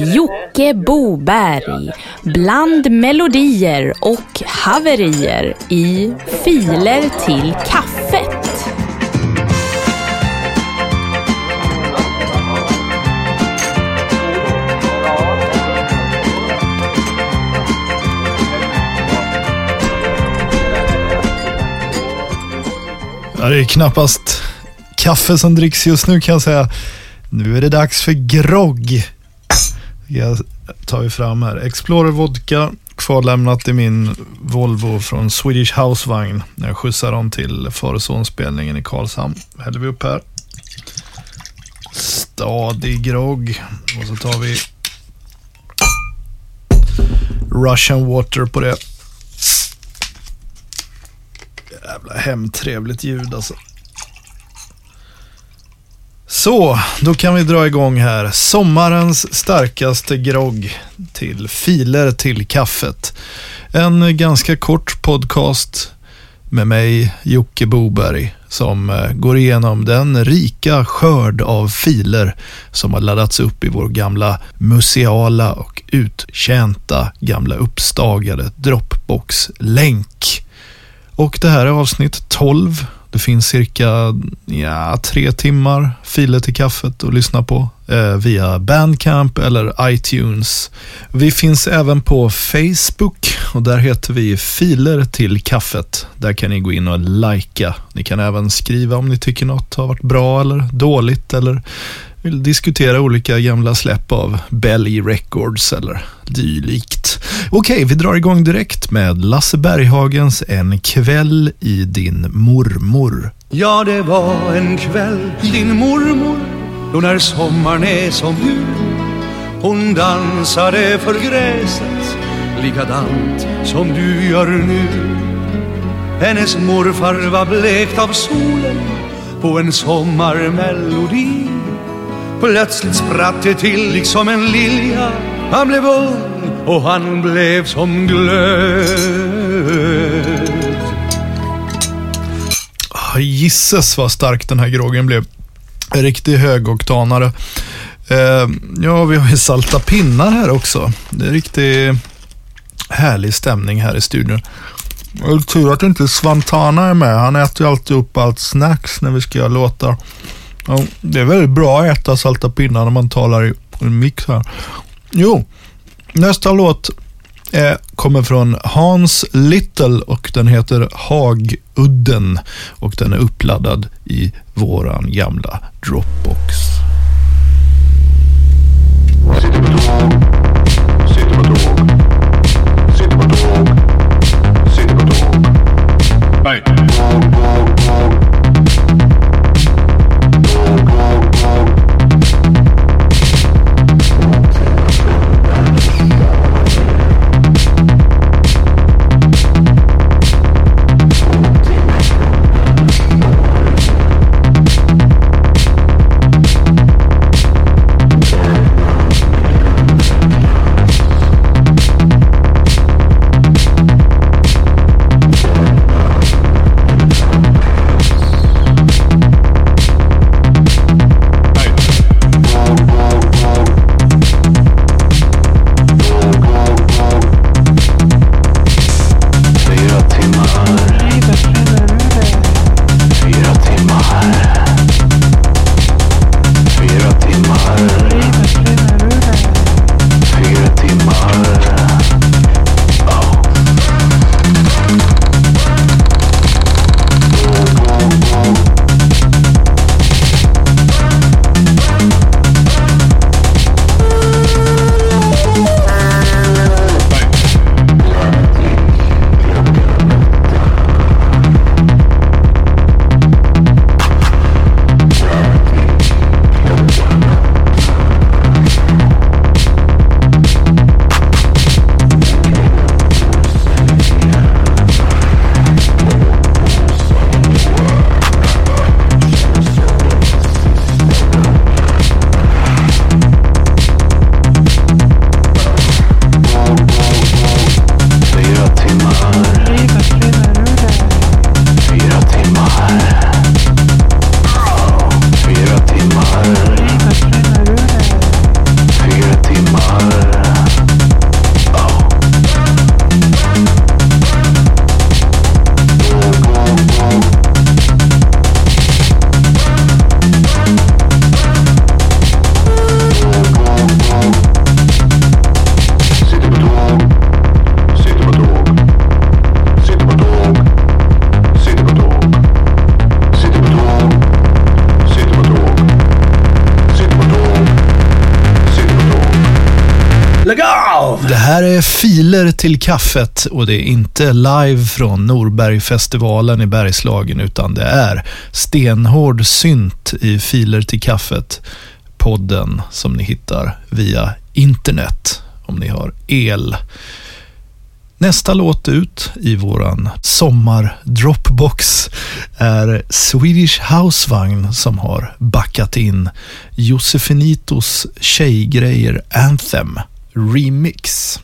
Jocke Boberg bland melodier och haverier i Filer till kaffet. Det är knappast kaffe som dricks just nu kan jag säga. Nu är det dags för grogg. Jag tar vi fram här. Explorer Vodka kvarlämnat i min Volvo från Swedish Housevagn när jag skjutsar dem till far och sonspelningen i Karlshamn. Häller vi upp här. Stadig grogg. Och så tar vi Russian water på det. Jävla hemtrevligt ljud alltså. Så, då kan vi dra igång här. Sommarens starkaste grogg till filer till kaffet. En ganska kort podcast med mig, Jocke Boberg, som eh, går igenom den rika skörd av filer som har laddats upp i vår gamla museala och uttjänta gamla uppstagade Dropbox-länk. Och det här är avsnitt 12 det finns cirka ja, tre timmar filer till kaffet att lyssna på eh, via Bandcamp eller iTunes. Vi finns även på Facebook och där heter vi Filer till kaffet. Där kan ni gå in och likea. Ni kan även skriva om ni tycker något har varit bra eller dåligt eller vill diskutera olika gamla släpp av Belly Records eller dylikt. Okej, vi drar igång direkt med Lasse Berghagens En kväll i din mormor. Ja, det var en kväll i din mormor då när sommaren är som jul hon dansade för gräset likadant som du gör nu Hennes morfar var blekt av solen på en sommarmelodi Plötsligt spratt det till liksom en lilja Han blev ung och han blev som glöd Ah, Gisses vad stark den här groggen blev. En riktig högoktanare. Eh, ja, vi har ju salta pinnar här också. Det är riktigt härlig stämning här i studion. Tur att inte Svantana är med. Han äter ju alltid upp allt snacks när vi ska göra låtar. Ja, det är väldigt bra att äta salta pinnar när man talar i en mix här. Jo, nästa låt är, kommer från Hans Little och den heter Hagudden och den är uppladdad i våran gamla Dropbox. Det här är filer till kaffet och det är inte live från Norbergfestivalen i Bergslagen utan det är stenhård synt i filer till kaffet. Podden som ni hittar via internet om ni har el. Nästa låt ut i våran sommar-dropbox är Swedish Housevagn som har backat in Josefinitos Tjejgrejer Anthem Remix.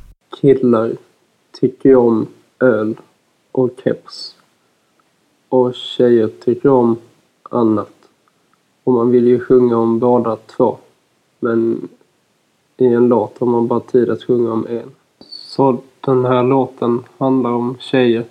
Killar tycker ju om öl och keps. Och tjejer tycker om annat. Och man vill ju sjunga om båda två. Men i en låt har man bara tid att sjunga om en. Så den här låten handlar om tjejer.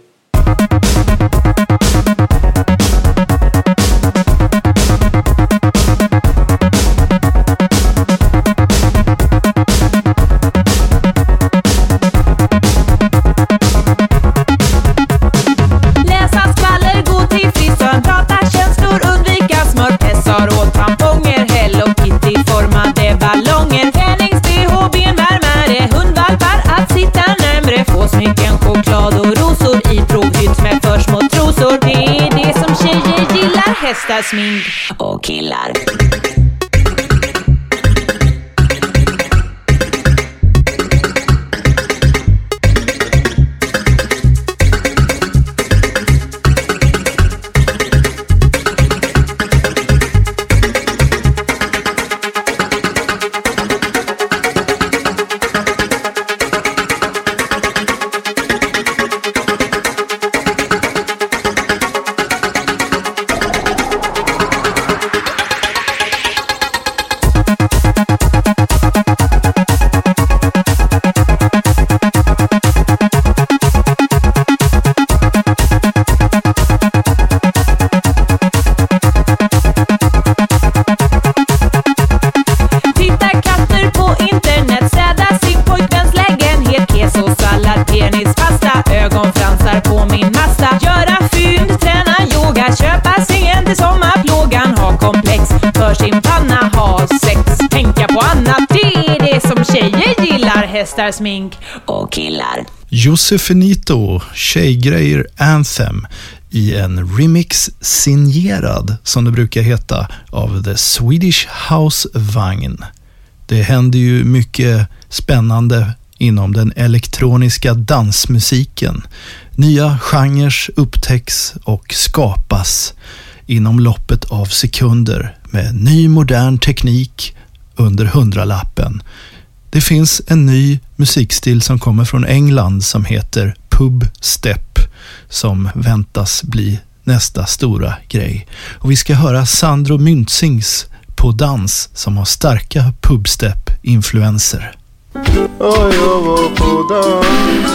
Ansiktsdasmink och killar. Hästar, smink och killar. Josefinito Tjejgrejer Anthem i en remix signerad, som det brukar heta, av The Swedish Housevagn. Det händer ju mycket spännande inom den elektroniska dansmusiken. Nya genrer upptäcks och skapas inom loppet av sekunder med ny modern teknik under hundralappen. Det finns en ny musikstil som kommer från England som heter pubstep som väntas bli nästa stora grej. Och vi ska höra Sandro Myntzings på dans som har starka pubstep-influenser. Och jag var på dans,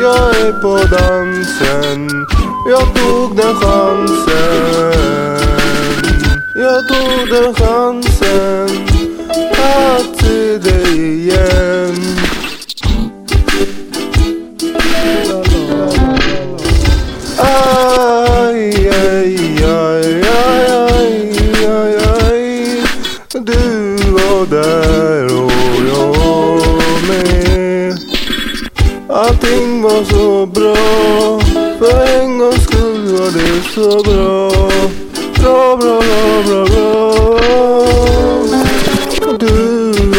jag är på dansen Jag tog den chansen Jag tog den chansen att gideyim.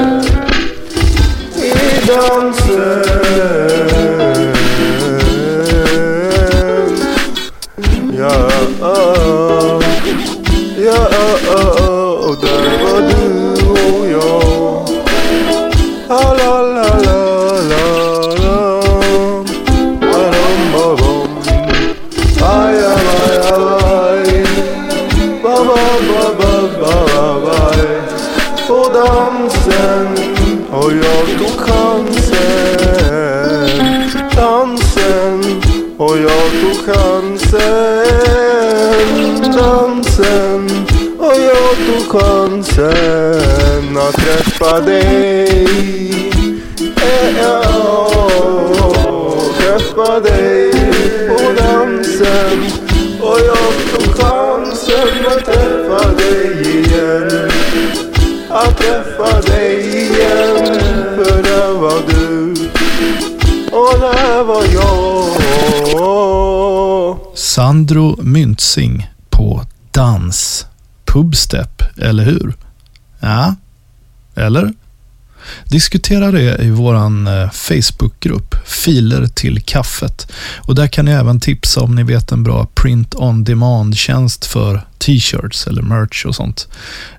감사합니다. Dansen och jag tog chansen Dansen och jag tog chansen Dansen och jag tog chansen att träffa dig Eh, ja, Träffa dig på dansen och jag tog chansen att träffa dig igen För där var du och där var jag Sandro Myntzing på dans. Pubstep, eller hur? Ja, eller? Diskutera det i vår eh, Facebookgrupp Filer till kaffet. Och där kan ni även tipsa om ni vet en bra print on demand-tjänst för t-shirts eller merch och sånt.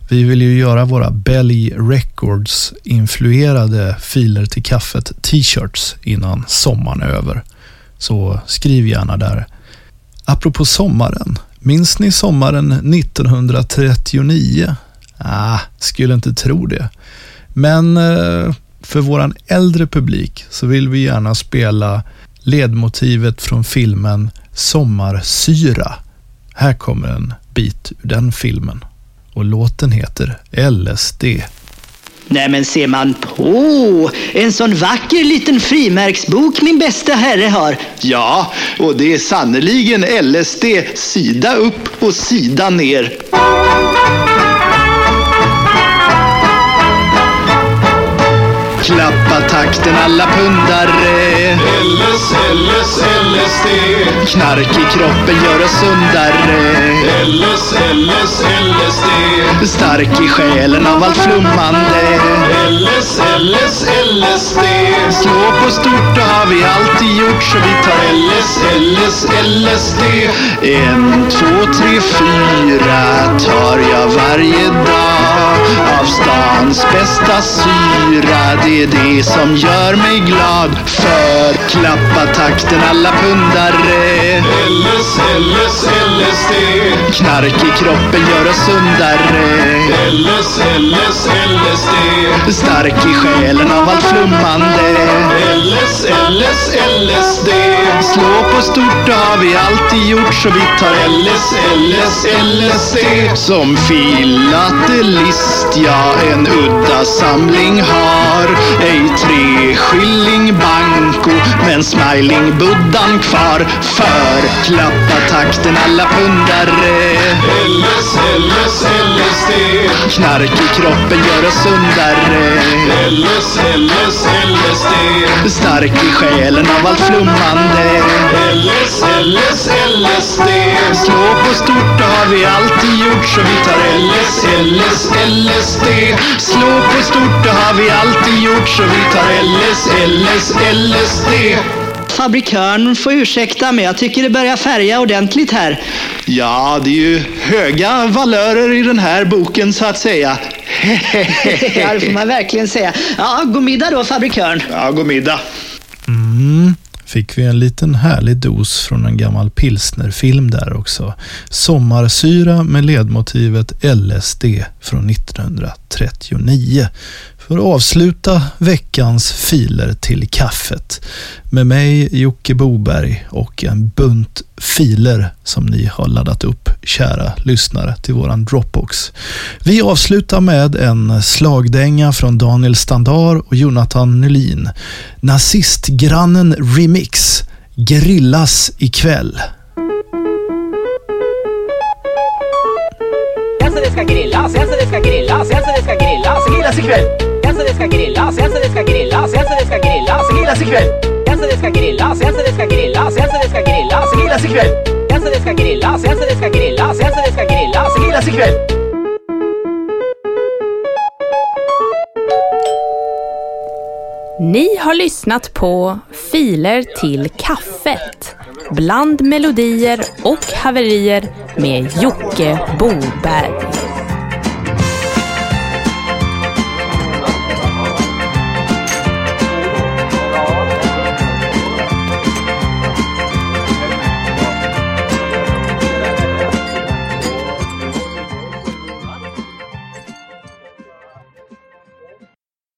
Vi vill ju göra våra Belly Records influerade Filer till kaffet t-shirts innan sommaren är över. Så skriv gärna där. Apropå sommaren. Minns ni sommaren 1939? Ah, skulle inte tro det. Men eh, för våran äldre publik så vill vi gärna spela ledmotivet från filmen Sommarsyra. Här kommer en bit ur den filmen. Och låten heter LSD. Nej men ser man på, en sån vacker liten frimärksbok min bästa herre har. Ja, och det är sannerligen LSD sida upp och sida ner. Klappa takten alla pundare. LS, LS, LSD Knark i kroppen gör oss sundare. LS, LS, LSD Stark i själen av allt flummande. LS, LS, LSD Slå på stort det har vi alltid gjort så vi tar LS, LS, LSD En, två, tre, fyra tar jag varje dag av stans bästa syra. Det är det som gör mig glad. För klappa takten alla pundare. LS, LS, LSD Knark i kroppen gör oss sundare. LS, LS, LSD Stark i själen av allt flummande. LS, LS, LSD Slå på stort det har vi alltid gjort så vi tar LS, LS, LSD Som filatelist jag en udda samling har. Ej tre skilling banko men smiling buddhan kvar. För klappa takten alla pundare. LS, LS, LSD Knark i kroppen gör oss sundare LS, LS, LSD Stark i själen av allt flummande. LS, LS, LSD Slå på stort det har vi alltid gjort så vi tar LS, LS, LSD Slå på stort det har vi alltid gjort så vi tar LS, LS, LSD Fabrikören får ursäkta men jag tycker det börjar färga ordentligt här. Ja, det är ju höga valörer i den här boken så att säga. Ja, det får man verkligen säga. Ja, god middag då fabrikören. Ja, god middag. Mm, fick vi en liten härlig dos från en gammal pilsnerfilm där också. Sommarsyra med ledmotivet LSD från 1939. För att avsluta veckans filer till kaffet med mig Jocke Boberg och en bunt filer som ni har laddat upp, kära lyssnare, till våran Dropbox. Vi avslutar med en slagdänga från Daniel Standar och Jonathan Nylin. Nazistgrannen Remix. Grillas ikväll. Jaså det ska grillas, jaså det ska grillas, jaså det ska grillas, grillas ikväll. Ska grillas, jaså det ska grillas, jaså det ska grillas, grillas ikväll. Jaså det ska grillas, jaså det ska grillas, jaså det ska grillas, grillas ikväll. Jaså det ska grillas, jaså det ska grillas, jaså det ska grillas, grillas ikväll. Ni har lyssnat på Filer till kaffet. Bland melodier och haverier med Jocke Boberg.